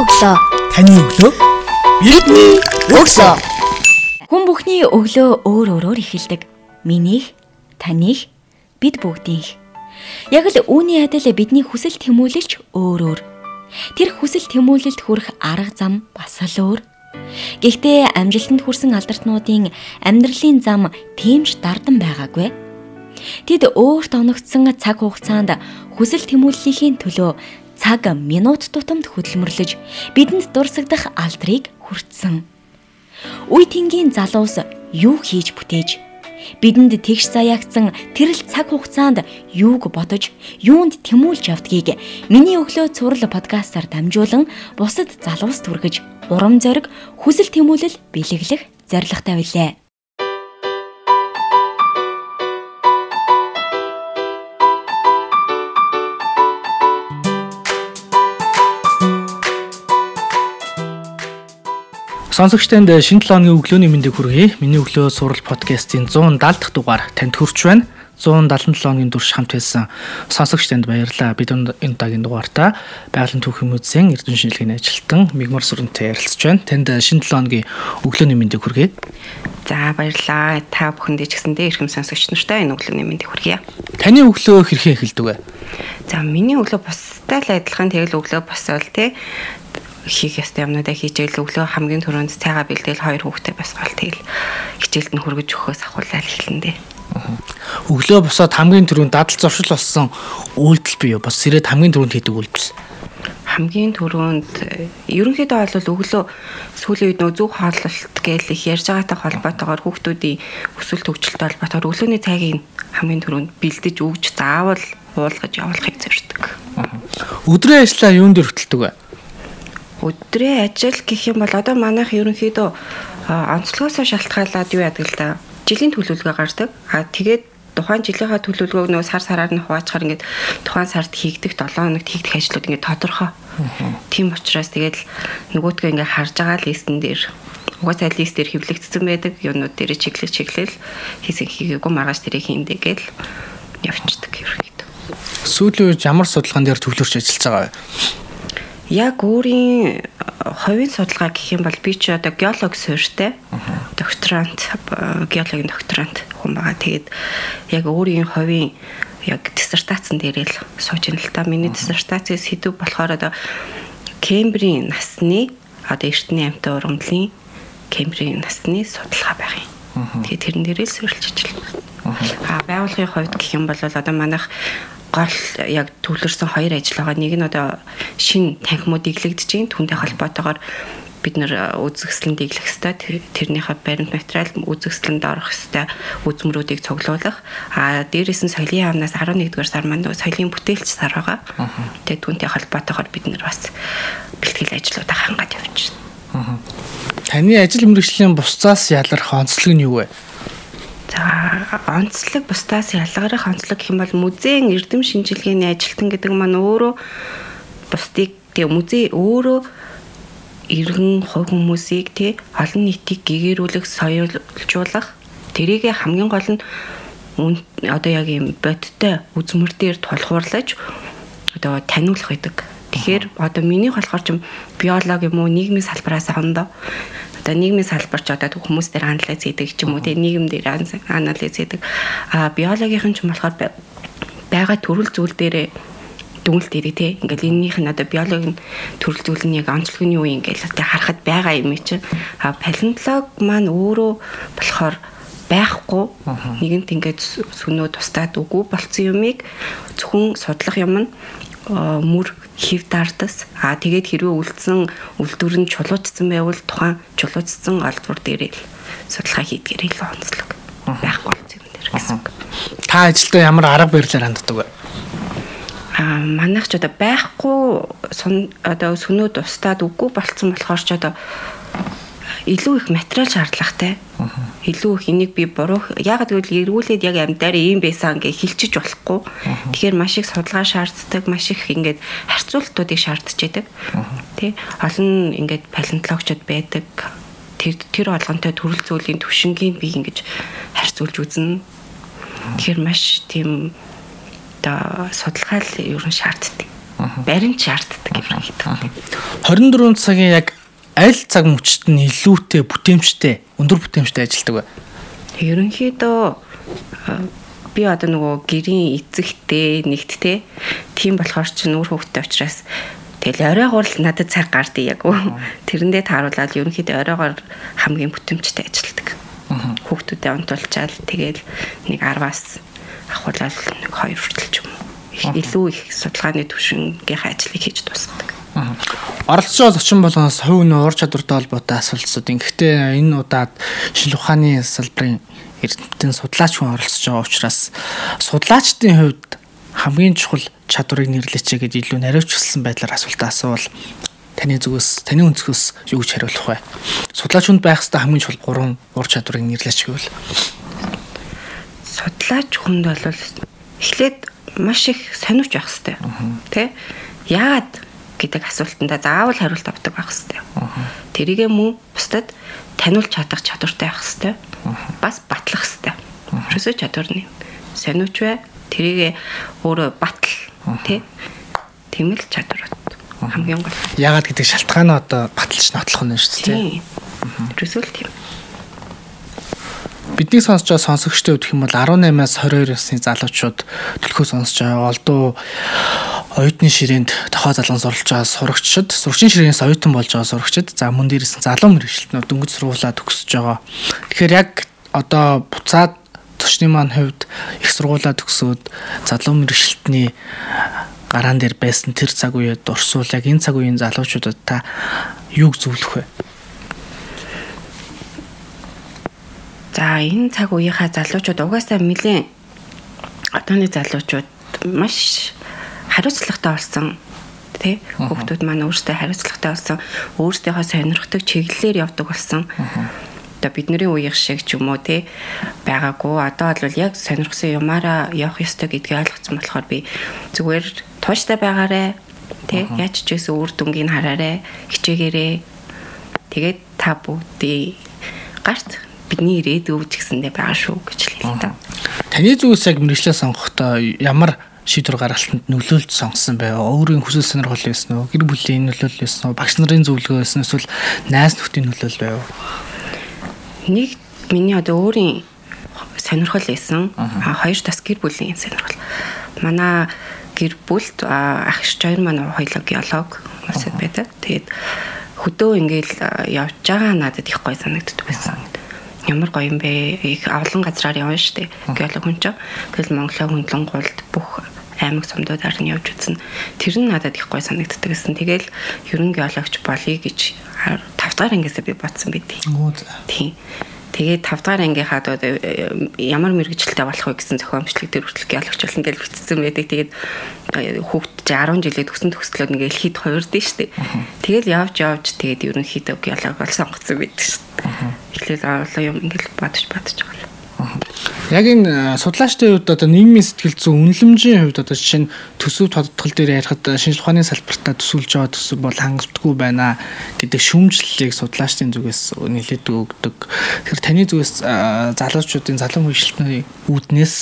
өглөө. Таны өглөө Бидний өглөө. Хүн бүхний өглөө өөр өөрөөр эхэлдэг. Минийх, таних, бид бүгдийнх. Яг л үүний адил бидний хүсэл тэмүүлэлч өөр өөр. Тэр хүсэл тэмүүлэлд хүрэх арга зам бас л өөр. Гэхдээ амжилтанд хүрсэн алдартнуудын амьдралын зам тэмж дардан байгаагүй. Тэд өөрт оногдсон цаг хугацаанд хүсэл тэмүүллийн төлөө цаг минут тутамд хөдөлмөрлөж бидэнд дурсагдах алдрыг хүртсэн. Үе тэнгийн залуус юу хийж бүтээж бидэнд тэгш заяагцсан тэрл цаг хугацаанд юуг бодож юунд тэмүүлж явдгийг миний өглөө цуврал подкастаар дамжуулан бусад залуус түргэж урам зориг хүсэл тэмүүлэл бэлэглэх зорилготой билээ. Сонсогч танд шинэ 7 өдрийн өглөөний мэндийг хүргэе. Миний өглөө сурал подкастын 170 дахь дугаар танд хүрч байна. 177 өдрийн турш хамт байсан сонсогч танд баярлалаа. Бид энэ удаагийн дугаартаа байгалийн түүхийн музейн эрдэнэ шинжилгээний ажилтан Мигмар Сүрэнтэй ярилцж байна. Танд шинэ 7 өдрийн өглөөний мэндийг хүргэе. За баярлалаа. Та бүхэндээ ч гэсэндээ эрхэм сонсогч нартай энэ өглөөний мэндийг хүргье. Таны өглөө хэрхэн эхэлдэг вэ? За миний өглөө бустай л адилхан тэгэл өглөө босвол те хийх ёстой юмнуудаа хийжээл өглөө хамгийн түрүүнд цайгаа бэлдээл хоёр хүүхдээ бас гол тэгэл хичээлд нь хөргөж өгөхөөс ахуулаад эхэлнэ. Өглөө босоод хамгийн түрүүнд дадал зуршил болсон үйлдэл бий юу? Бас сэрээд хамгийн түрүүнд хийдэг үйлдэл. Хамгийн түрүүнд э, ерөнхийдөө бол өглөө сүүлийн үед нөө зөв хооллолт гээл их ярьж байгаатай холбоотойгоор хүүхдүүдийн өсвөл төгжилтэй холбоотойгоор өглөөний цайгийг хамгийн түрүүнд бэлдэж өгж заавал уулгаж явуулахыг зорддог. Өдрийн ажиллаа юунд дэр хөтэлдэг вэ? Өдрийн ажил гэх юм бол одоо манайх ерөнхийдөө онцлогоосоо шалтгаалаад юу яадаг л да. Жилийн төлөвлөгөө гардаг. А тэгээд тухайн жилийнхаа төлөвлөгөөг нөө сар сараар нь хуваачаар ингээд тухайн сард хийгдэх 7 хоногт хийгдэх ажлууд ингээд тодорхой. Тийм учраас тэгээд нөгөөдгөө ингээд харж байгаа листэн дээр угаасаа лист дээр хэвлэгдсэн байдаг юмнууд дээр чиглэл чиглэл хийсэн хийгээгүй маргааш тэрийг хийндэ гээл явчихдаг ерөнхийдөө. Сүүлийн үед ямар судалгаан дээр төвлөрч ажиллаж байгаа вэ? Яг өөрийн хувийн судалгаа гэх юм бол би чи одоо геолог суурьтай докторант э, геологийн докторант хүн байгаа. Тэгээд яг өөрийн хувийн яг диссертацийн дээрээ л сууж ин л та. Миний диссертацийн сэдв болохоор одоо Кембрийн насны одоо эртний амьтан ургамлын Кембрийн насны судалгаа байх юм. Тэгээд тэрэн дээрээ л суурилж ажиллана. А байгууллагын хувьд гэх юм бол одоо манайх гол яг төвлөрсөн хоёр ажил байгаа. Нэг нь одоо шин танхимууд диглэгдэж байна. Түүнтэй холбоотойгоор бид нэр үзэгслэн диглэх хэвээр тэрнийхээ баримт материал үзэгслэнд орох хэвээр үзмрүүдийг цуглуулах. А дээрээс нь соёлын яамнаас 11-р сар маань соёлын бүтээлч сар байгаа. Тэгээ түүнтэй холбоотойгоор бид нэр бас бэлтгэл ажлуудаа хангаад явж байна. Таны ажил мэргэжлийн бусцаас ялгарх онцлог нь юу вэ? За онцлог бусдаас ялгарах онцлог гэх юм бол музейн эрдэм шинжилгээний ажилтан гэдэг маань өөрөө бусдыг тэгээ музей өөрөө иргэн хувь хүмүүсийг тий олон нийтийг гэгэрүүлэх соёлжуулах тэрийг хамгийн гол нь одоо яг юм бодтой үзмөр дээр тулгуурлаж одоо таниулах гэдэг. Тэгэхээр одоо миний болохоор ч биологи юм уу нийгмийн салбараас хондоо одоо нийгмийн салбарч одоо хүмүүс дээр анализ хийдэг ч юм уу тийм нийгэм дээр анализ хийдэг. А биологийн ч юм болохоор байгаа төрөл зүйл дээрээ дүнэлт ирээ те ингээл энэнийх нь одоо биологийн төрөл зүйл нь яг онцлогны үе ингээл тэ харахад байгаа юм чи. А палеонтолог маань өөрөө болохоор байхгүй. Нэгэнт ингээд сүнөө тустаад үгүй болцсон юмыг зөвхөн судлах юм нь мөр хев дардас аа тэгээд хэрвээ үлдсэн үлдвэр нь чулуучсан байвал тухайн чулуучсан олдвор дээр судалгаа хийдгээр илүү онцлог байхгүй дээр гэсэн. Та ажилдаа ямар арга барилаар ханддаг вэ? Аа манайх ч одоо байхгүй одоо сүнүүд устдаад үгүй болцсон болохоор ч одоо илүү их материал шаардлагатай. Илүү их энийг би буруу ягаад гэвэл эргүүлээд яг амьдаар ийм байсан гэж хилчиж болохгүй. Тэгэхээр маш их судалгаа шаарддаг, маш их ингээд харьцуултуудыг шаардж байдаг. Тэ олон ингээд палеонтологчд байдаг. Тэр тэр олгонтой төрөл зүйлийн төвшингийг би ингэж харьцуулж үзнэ. Тэгэхээр маш тийм оо судалгаа л ер нь шаарддаг баримт шаарддаг юм шиг. 24 цагийн яг аль цаг мөчт нь илүүтэй бүтээмжтэй, өндөр бүтээмжтэй ажилладаг вэ? Ерөнхийдөө би одоо нөгөө гэрийн эцэгтэй нэгттэй тийм болохоор ч нүүр хөвгтэй учраас тэгэл оройгоор л надад цаг гардыг яг тэрэндээ тааруулаад ерөнхийдөө оройгоор хамгийн бүтэмжтэй ажилладаг. Хүүхдүүдэд онтуулчаал тэгэл нэг 10-аас ахуулаад нэг 2 хүртэл ч юм уу. Илүү их судалгааны түвшингийн ажлыг хийж дуусгадаг. Байгаа зочин болгоноос хувь нь уур чадвартай холбоотой асуултууд. Гэхдээ энэ удаад шинжлэх ухааны салбарын эрдэмтэн судлаач хүн оролцож байгаа учраас судлаачдын хувьд хамгийн чухал чадварыг нэрлэеч гэж илүү наривчлсан байдлаар асуултаа асуувал таны зүгээс таны өнцгөөс юу гэж хариулах вэ? Судлаач хүнд байх хэвээр хамгийн чухал гурван ур чадварыг нэрлэеч гэвэл судлаач хүнд бол эхлээд маш их сониуч байх хэрэгтэй. Тэ? Яагаад гэдэг асуултанда заавал хариулт авдаг байх хэрэгтэй. Тэрийгэ мөн бусдад таниулж чадах чадвартай байх хэрэгтэй. Бас батлах хэрэгтэй. Ерөөсөө чадвар нь сониуч бай. Тэрийгэ өөрөө батал. Тэ? Тийм л чадвар хамгийн гол. яагаад гэдэг шалтгаан нь одоо баталж нотлох нь шүү дээ. Ерөөсөө л тийм. Бидний сонсож байгаа сонсогчтой гэх юм бол 18-аас 22 насны залуучууд төлхөө сонсож байгаа олдуу оюутны ширээнд тохоо залган суралж байгаа сурагчид, сурагчийн ширээнээс оюутан болж байгаа сурагчид, за мөн дээрээс залуу мэрэгчлэнүүд дөнгөж сургуулаа төгсөж байгаа. Тэгэхээр яг одоо буцаад зочны маань хувьд их сургуулаа төгсөөд залуу мэрэгчлэлтний гараан дээр байсан тэр цаг үед дурсуул яг энэ цаг үеийн залуучуудад та юуг зөвлөх вэ? За энэ цаг үеийнхаа залуучууд угаасаа нэлийн одооны залуучууд маш хариуцлагатай болсон. Тий хүүхдүүд маань өөрсдөө хариуцлагатай болсон. Өөрсдийнхөө сонирхдаг чиглэлээр явдаг болсон. Одоо бидний үеийн шиг ч юм уу тий байгаагүй. Одоо бол яг сонирхсан юмараа явах ёстой гэдгийг ойлгоцсон болохоор би зүгээр тууштай байгаарэ. Тий яаж ч гэсэн үр дүнгийг хараарэ. Хичээгээрээ. Тэгээд та бүгдээ гарт бидний ирээдүй ч гэсэндээ байгаа шүү гэж хэлээ та. Таны зүгээс яг мэрэгчлээ сонгохдоо ямар шийдвэр гаргалтанд нөлөөлж сонгосон байв? Өөрийн хүсэл сонирхол байсан уу? Гэр бүлийн нөлөөлөл байсан уу? Багш нарын зөвлөгөө байсан эсвэл найз нөхдийн нөлөөлөл байв? Нэг миний одоо өөрийн сонирхол байсан. А хоёр тас гэр бүлийн сонирхол. Манай гэр бүлд ах хоёр маань хоёулаа геолог масад байдаг. Тэгээд хөдөө ингээл явж байгаа надад их гой санагддаг байсан. Ямар гоё юм бэ? Их авлан газраар явна штэ. Геолог хүн чинь. Тэгэл Монголоо хөндлөн гулд бүх аймаг сумдуудаар нь явж үзсэн. Тэр нь надад их гой санагддаг гэсэн. Тэгэл ерөн геологч болъё гэж 5 дахь ангиасаа би бодсон байдیں۔ Тийм. Тэгээд 5 дахь ангийнхаа одоо ямар мэрэгчлэлтэй болох вэ гэсэн зохиомжлог төр хүртэл геологч болно гэж бичсэн байдаг. Тэгээд хүүхд чи 10 жилээ төгсөн төгслөөд нэг элхийд хувирдэн штэ. Тэгэл явж явж тэгээд ерөнхийдөө геолог бол сонгоцсон байдаг штэ. Эхлээл олон юм ингээл бодож бодож байгаа. Яг энэ судлаачдын хувьд одоо нийгмийн сэтгэл зүйн үнэлэмжийн хувьд одоо жишээ нь төсөв тодтгол дээр ярихад шинжлэх ухааны салбартаа төсөлж байгаа төсөв бол хангалтгүй байна гэдэг шүүмжлэлийг судлаачдын зүгээс нэлээд өгдөг. Тэгэхээр таны зүгээс залуучуудын залуу мэрэгчлэлтний үүднээс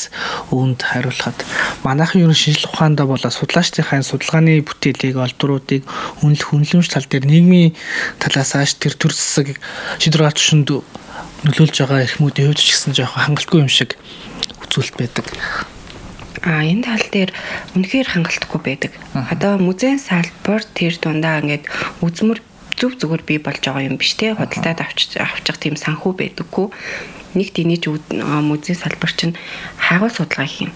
өөнд хариулахад манайхан ер нь шинжлэх ухаандаа болоо судлаачдынхаа судалгааны бүтээлийг олдруудыг үнэлэх үнэлэмж тал дээр нийгмийн талаас ааш тэр төр засаг шийдвэр гаргах түвшинд нөлөөлж байгаа эрхмүүдийн хувьд ч гэсэн жоохон хангалтгүй юм шиг үзүүлэлт байдаг. А энэ тал дээр үнэхээр хангалтгүй байдаг. Одоо музейн салбар тэр дундаа ингээд үзмэр зүв зүгээр бий болж байгаа юм биш те худалдаад авч авчих тийм санхүү байдаггүй. Нэг тэнийж музейн салбар чинь хайгуул судалгаа хийм.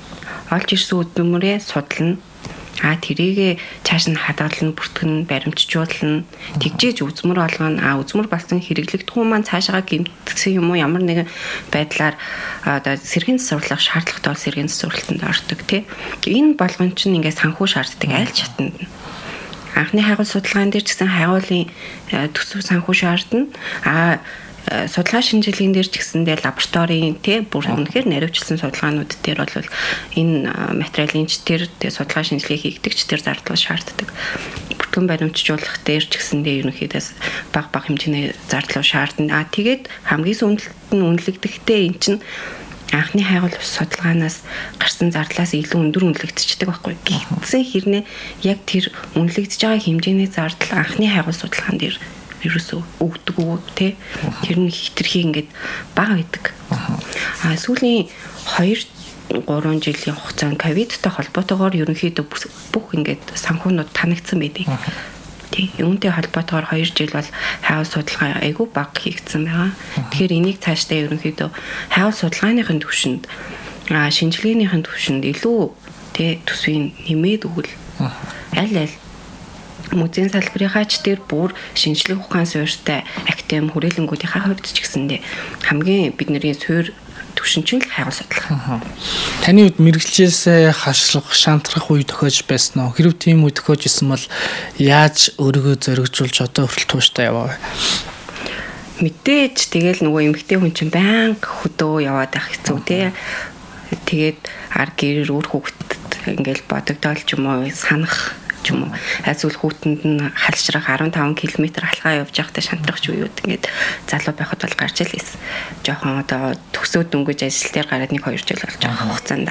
Олж ирсэн үзмэрээ судална А тэрийгэ цааш нь хадгална, бүртгэн, баримтжуулна. Тэгжээж үзмэр олгоно. А үзмэр болсон хэрэглэгдэх хүн маань цаашаа гимтсэн юм уу ямар нэгэн байдлаар одоо сэргийн засварлах шаардлагатай бол сэргийн засварлалтанд ордог тий. Энэ болгон чинь ингээд санхүү шаарддаг аль чатанд нь анхны хайгуул судалгаан дээр ч гэсэн хайгуулын төсөв санхүү шаардна. А судалгаа шинжилгээнд дээр ч гэсэндээ лабораторийн тий бүр үнэхээр наривчлсан судалгаанууд дээр бол энэ материалын ч тэр тий судалгаа шинжилгээ хийгдэг ч тэр зардал шаарддаг. Бүртгэн баримтжуулах дээр ч гэсэндээ ерөнхийдөө баг баг хэмжээний зардал шаардна. А тэгээд хамгийн сүүлд нь үнэлэгдэхдээ эн чинь анхны хайгуул судалгаанаас гарсан зардлаас илүү өндөр үнэлэгдчихдэг байхгүй. Гэхдээ хэрнээ яг тэр үнэлэгдэж байгаа хэмжээний зардал анхны хайгуул судалгаан дээр ерөөсөө өгдөг үү те тэр нь хитрхи ингээд бага гэдэг. Аа сүүлийн 2 3 жилийн хугацаанд ковидтай холбоотойгоор ерөнхийдөө бүх ингээд санхүүнууд танагдсан байдгийг. Тийм. Үүнтэй холбоотойгоор 2 жил бол хайвал судалгаа айгүй баг хийгдсэн байгаа. Тэгэхээр энийг цаашдаа ерөнхийдөө хайвал судалгааныхын төвшөнд аа шинжилгээнийхэн төвшөнд илүү тий төсвийн нэмээд өгвөл аль аль музейн салбарынхаач дээр бүр шинжлэх ухаан суурьтай актем хүрээлэнгүүдийнхаа хувьд ч гэсэндээ хамгийн бидний суурь төвшинчил хайгуул судлах. Таны үед мэрэгчлээс хашрах, шантрах үе тохиож байсан уу? Хэрв тийм үе тохиож исэн бол яаж өөрийгөө зоригжуулж одоо хүртэл тууштай яваа вэ? Мэдээж тэгэл нөгөө эмгтэй хүн чинь баян хөдөө яваад байх хэцүү тий. Тэгээд ар гэрэр өөр хүүхдэд ингээл бодогдоол ч юм уу санах ч юм уу. Айцул хүүтэнд нь халшрах 15 км алхаа явж байхдаа шантрахч үеуд ингээд залуу байхад бол гарч илээс. Жоохон одоо төгсөөд дөнгөж ажил дээр гараад нэг 2 жил болж байгаа хугацаанд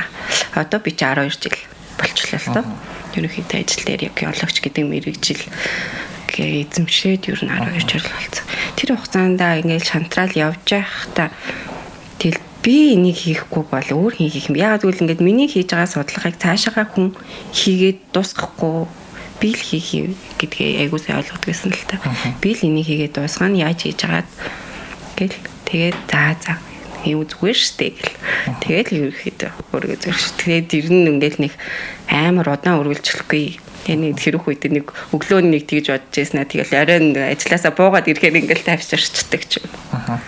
одоо би чи 12 жил болчихлоо л доо. Ерөнхийдөө ажил дээр яг геологч гэдэг мэрэгжил гээ эзэмшээд ер нь 12 жил болсон. Тэр хугацаанд ингээд шантраал явж байхдаа тэл би энийг хийхгүй бол өөр хийх юм. Яг гэвэл ингээд миний хийж байгаа судалгааг цаашаа хүн хийгээд дуусгахгүй би л хийх гэдгээ айгуу сайн ойлгоод байсан л та. Би л энийг хийгээд дуусгана яаж хийж агаад гэл тэгээд за за юм зүгээр штэ гэл. Тэгээд л ерөөхдөө өөргөө штэ. Тэгээд ер нь ингээд нэг амар удаан үргэлжлэхгүй Яны хэрэг үед нэг өглөө нэг тэгж бодож яснаа тэгэл оройн ажилласаа буугаад ирэхээр ингээл тавьчирчдаг ч юм. Аа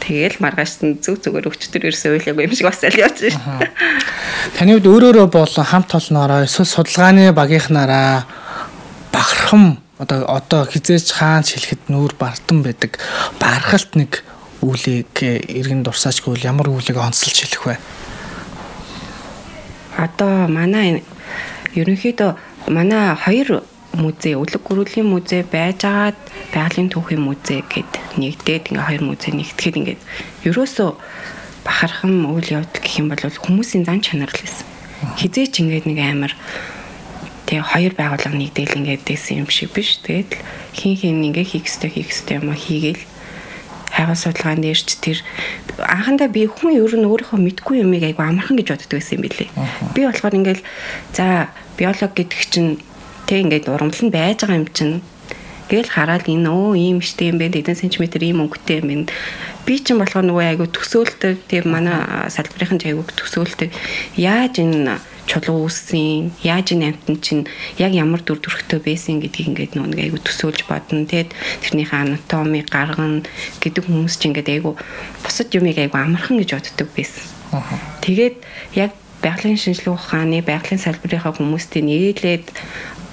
Тэгээл маргааш нь зүг зүгээр өчтөр ерөөсөө ойлаагүй юм шиг бас аль явж байна. Таны хувьд өөрөөрөө болон хамт олноороо эсвэл судалгааны багийнхнаараа бахархам одоо одоо хизээч хаан шилхэд нүүр бартан байдаг бархалт нэг үүлийг иргэн дурсаачгүй ямар үүлийг онцлж хэлэх вэ? Одоо манай ерөнхийдөө манай хоёр музей, Өглөг гөрүүлийн музей байжгаад байгалийн түүхийн музей гэд нэгдээд ингээ хоёр музей нэгтгэхэд ингээд ерөөсөө бахархам үйл явдал гэх юм бол хүмүүсийн зан чанар л байсан. Хизээч ингээд нэг амар тэгээ хоёр байгууллага нэгдээл ингээд дэсэн юм шиг биш. Тэгээд хин хин ингээ хийх ёстой хийх ёстой юм а хийгээл хайгуу судалгаан дээр ч тэр анхандаа би хүн ер нь өөрийнхөө мэдгүй юмыг айгу амархан гэж боддог байсан юм билээ. Би болохоор ингээл за биолог гэдэг чинь Тэ ингээд урамлал нь байж байгаа юм чинь Гэл хараад энэ өө ийм штэ юм бэ хэдэн сантиметр ийм өнгөтэй юм бэ би чинь болохоор нөгөө айгу төсөөлтөг тийм манай салбарын айгу төсөөлтөг яаж энэ чулуу үүссэн. Яаж энэ амтан чинь яг ямар дүр төрхтэй байсан гэдгийг ингээд нөгөө айгу төсөөлж бодно. Тэгэд тэрнийхээ анатоми гаргана гэдэг хүмүүс чинь ингээд айгу бусад юмыг айгу амархан гэж боддог байсан. Тэгээд яг байгалийн шинжилгээ ухааны байгалийн салбарынхаа хүмүүстэй нийлээд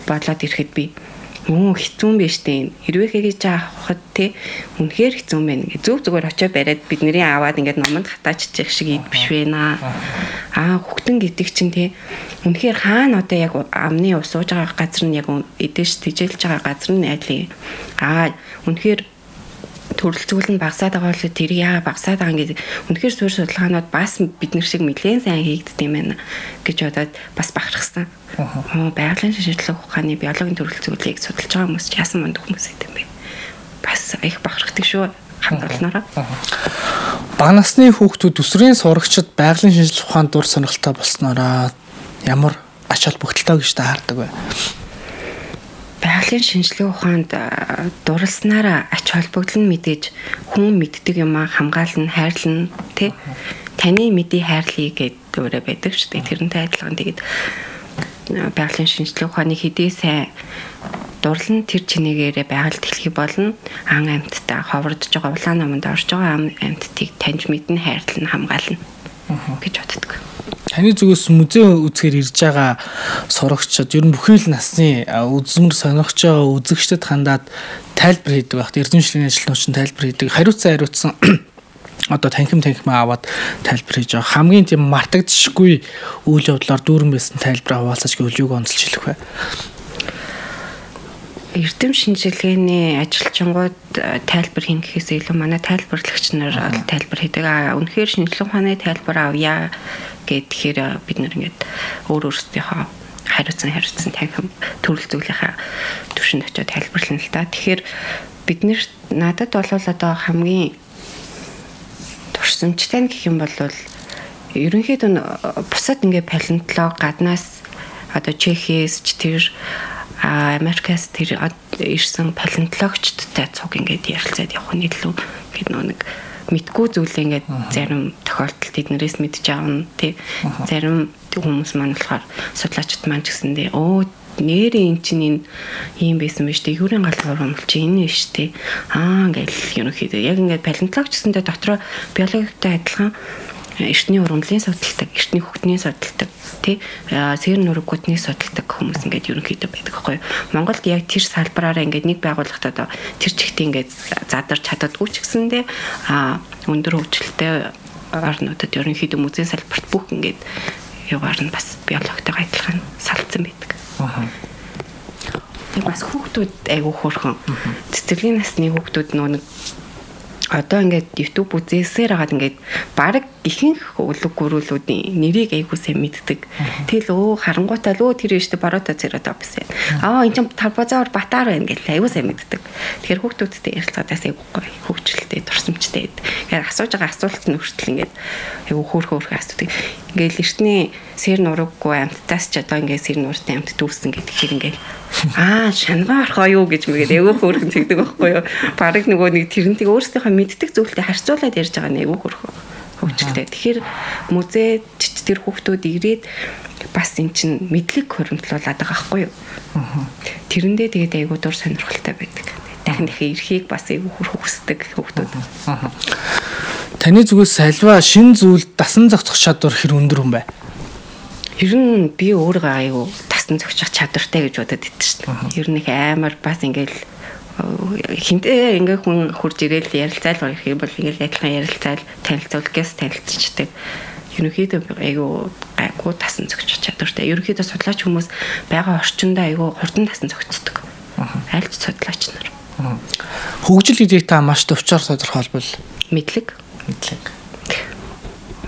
болоод ирэхэд би Мөн юм биш дээ. Хэрвээ хийж авахд те үнэхээр юм байна. Зөв зүгээр очиод бариад бидний аваад ингээд номонд хатааччих шиг ид биш вэ наа. Аа хүүхдэн гэдэг чинь те үнэхээр хаана одоо яг амны ус ууж байгаа газар нь яг эдэж тижэлж байгаа газар нь айлын. Аа үнэхээр төрөлцгөл нь багасаад байгаа бол тэр яа багасаад байгаа ингээд үнэхээр суурь судалгаанууд бас бид нар шиг нэлээд сайн хийгддэг юм байна гэж бодоод бас бахархсан. Аа байгалийн шинжилгээ ухааны биологийн төрөлцгөлийг судалж байгаа хүмүүс ч яасан манд хүмүүс гэдэг юм бэ. Бас их бахархдаг шүү хамт олноороо. Бага насны хүүхдүүд төсврийн сурагчид байгалийн шинжилгээ ухаанд дур сонирхолтой болсноороо ямар ач холбогдолтой гэж та хардаг вэ? Байгалийн шинжилгээ ухаанд дурлснараа ач холбогдол нь мэдээж хүн мэддэг юм хамгаална, хайрлна тий. Таны мэдээ хайрлая гэдэг өөрөө байдаг шүү дээ. Тэрнтэй адилхан тэгээд байгалийн шинжилгээ ухааны хэдий сайн дурлан тэр чинээгээрээ байгаль дэлхий болно ан амьттай ховордож байгаа улаан наманд орж байгаа ам амьтдыг таньж мэднэ хайрлна хамгаална гэж боддог. Таны зүгээс музей үзэхээр ирж байгаа сурагчид ер нь бүхий л насны үзмэр сонирхож байгаа үзэгчдэд хандаад тайлбар хийдэг байх. Эрдэмшлийн ажилтнууд ч тайлбар хийдэг. Хариуцсан хариуцсан одоо танхим танхимаа аваад тайлбар хийж байгаа. Хамгийн тийм мартагдчихгүй үйл явдлаар дүүрэн байсан тайлбараа хуваалцаж гэвэл юуг онцлж хэлэх вэ? Эрдэм шинжилгээний ажилчингууд э, тайлбар хийн гэхээс илүү манай тайлбарлагч нар бол тайлбар хийдэг. Аа үнэхээр шинжилгээ ухааны тайлбар авъя гэхээр бид нар ингээд өөр өөрсдийнхөө хариуцсан хариуцсан танхим төрөл зүйлийнхаа төвшөнд очиод тайлбарлана л да. Тэгэхээр бид нэр надад бол одоо хамгийн турсамжтай гэх юм бол ерөнхийдөө бусад ингээ палеонтолог гаднаас одоо Чехиэс ч тэр Америкаас тэр ирсэн палеонтологчдтай цуг ингээд ярилцаад явах нь илүү гэдэг нэг мэдгүй зүйлээ ингээд зарим тохиолдолд эднэрээс мэдж аавна тий. Зарим хүмүүс маань болохоор судлаачд маань ч гэсэндээ өө нэрээ эн чинь энэ ийм байсан байж тээ юурын галбар юм чи энэ биш тээ аа ингээл ерөнхийдөө яг ингээд палеонтологч гэсэндээ дотроо биологитой адилхан эртний ургамлын судалдаг, эртний хөгтний судалдаг, тий сэр нүрэггүүдний судалдаг хүмүүс ингээд ерөнхийдөө байдаг байхгүй юу. Монголд яг тэр салбараараа ингээд нэг байгууллагт одоо тэр чигт ингээд задарч чаддаггүй ч гэсэндээ а өндөр хөгжилтэй орнуудад ерөнхийдөө музейн салбарт бүх ингээд югаар нь бас биологтойгоо адилхан салцсан байдаг. Аа Тэг бас хүүхдүүд айгүй хөөрхөн. Цэцэрлэгийн насны хүүхдүүд нөгөө одоо ингээд YouTube үзээсээр хагаад ингээд баг ихэнх үлэг гөрүүлүүдийн нэрийг айгуу сайн мэддэг. Тэгэл өө харангуйтаа л өө тэр ishte барота цератопс. Аа энэ чинь тарбазаар батаар байна гэл айгуу сайн мэддэг. Тэгэхээр хүүхдүүдтэй ярилцаадаас айгуу гоё хөвгчлөлтэй дурсамжтай. Тэгэхээр асууж байгаа асуулт нь хүртэл ингээд айгуу хөөх хөөх асуудаг. Ингээд эртний сэр нураггүй амттаас ч одоо ингээд сэр нууртай амт дүүсэн гэдгээр ингээд аа шангаа орхоо юу гэж мэгээд айгуу хөөрхөн цэгдэг байхгүй юу. Бараг нөгөө нэг тэрнтийг өөрсдийнхөө мэддэг зүйлтэй харьцуулаад ярьж байгаа нь айгуу хөөрхөн хөгжилтэй. Тэгэхээр музейд тэр хүүхдүүд ирээд бас эн чин мэдлэг хөрөмтлүүлээд байгаа байхгүй юу. Тэрэндээ тэгээд айгуу дур сонирхолтой байдаг. Дахин дахин эрхийг бас айгуу хөрөх хүсдэг хүүхдүүд. Таны зүгээс альва шин зүйл дасан зохицох чадвар хэр өндөр юм бэ? Ер нь би өөрөө айгуу дасан зохицох чадвартай гэж бодод идэв шүү дээ. Ер нь их амар бас ингээл хинтээ ингээ хүн хурж ирээл ярилцаал байх юм бол ингээл адилхан ярилцаал танилцуул гэс танилцчихдаг. Ерөнхийдөө айгу гайгүй тасан зөгч чадвартай. Ерөнхийдөө судлаач хүмүүс байгаа орчиндөө айгу хурдан тасан зөгцдөг. Альч судлаач нар. Хөгжил гэдгийг та маш төвчээр тодорхойлбол мэдлэг. Мэдлэг.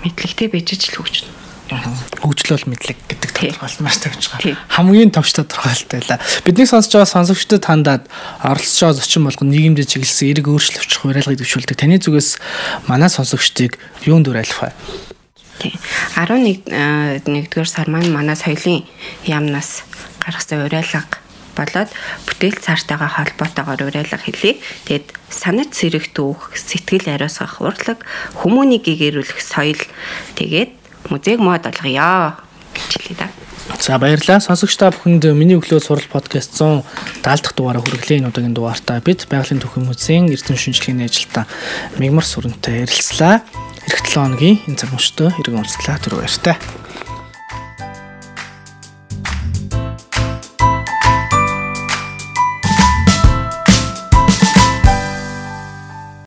Мэдлэгтэй бижиж л хөгжнө хөгжлөл мэдлэг гэдэг тодорхойлолт маш тавьж байгаа. Хамгийн товч тодорхойлолт байла. Бидний сонсож байгаа сонсогчдод хандаад оролцож байгаа зочин болгон нийгэмдээ чиглэсэн эрг өөрчлөлт хуриалгыг дэвшүүлдэг. Таны зүгээс манай сонсогчдыг юунд уриалах вэ? Тий. 11 нэгдүгээр сар маань манай соёлын яамнаас гаргасан уриалга болоод бүтээл цаартайгаа холбоотойгоор уриалга хэлье. Тэгэд санаж сэрэх дүүх, сэтгэл ариусгах урлаг, хүмүүнийг гэгэрүүлэх соёл тэгээд музейг мод болгоё гэж хэлээ да. За баярлалаа. Сонсогч та бүхэнд миний өглөө сурал подкаст 170 дахь дугаараа хүргэлээ. Энэ удаагийн дугаартаа бид Байгалийн төвхөн музейн эрдэм шинжилгээний ажилтан Мигмар Сүрэнтэй ярилцлаа. Эх 7 хоногийн энэ цаг мөчтөө хэрэг онцлаа. Түр баяртай.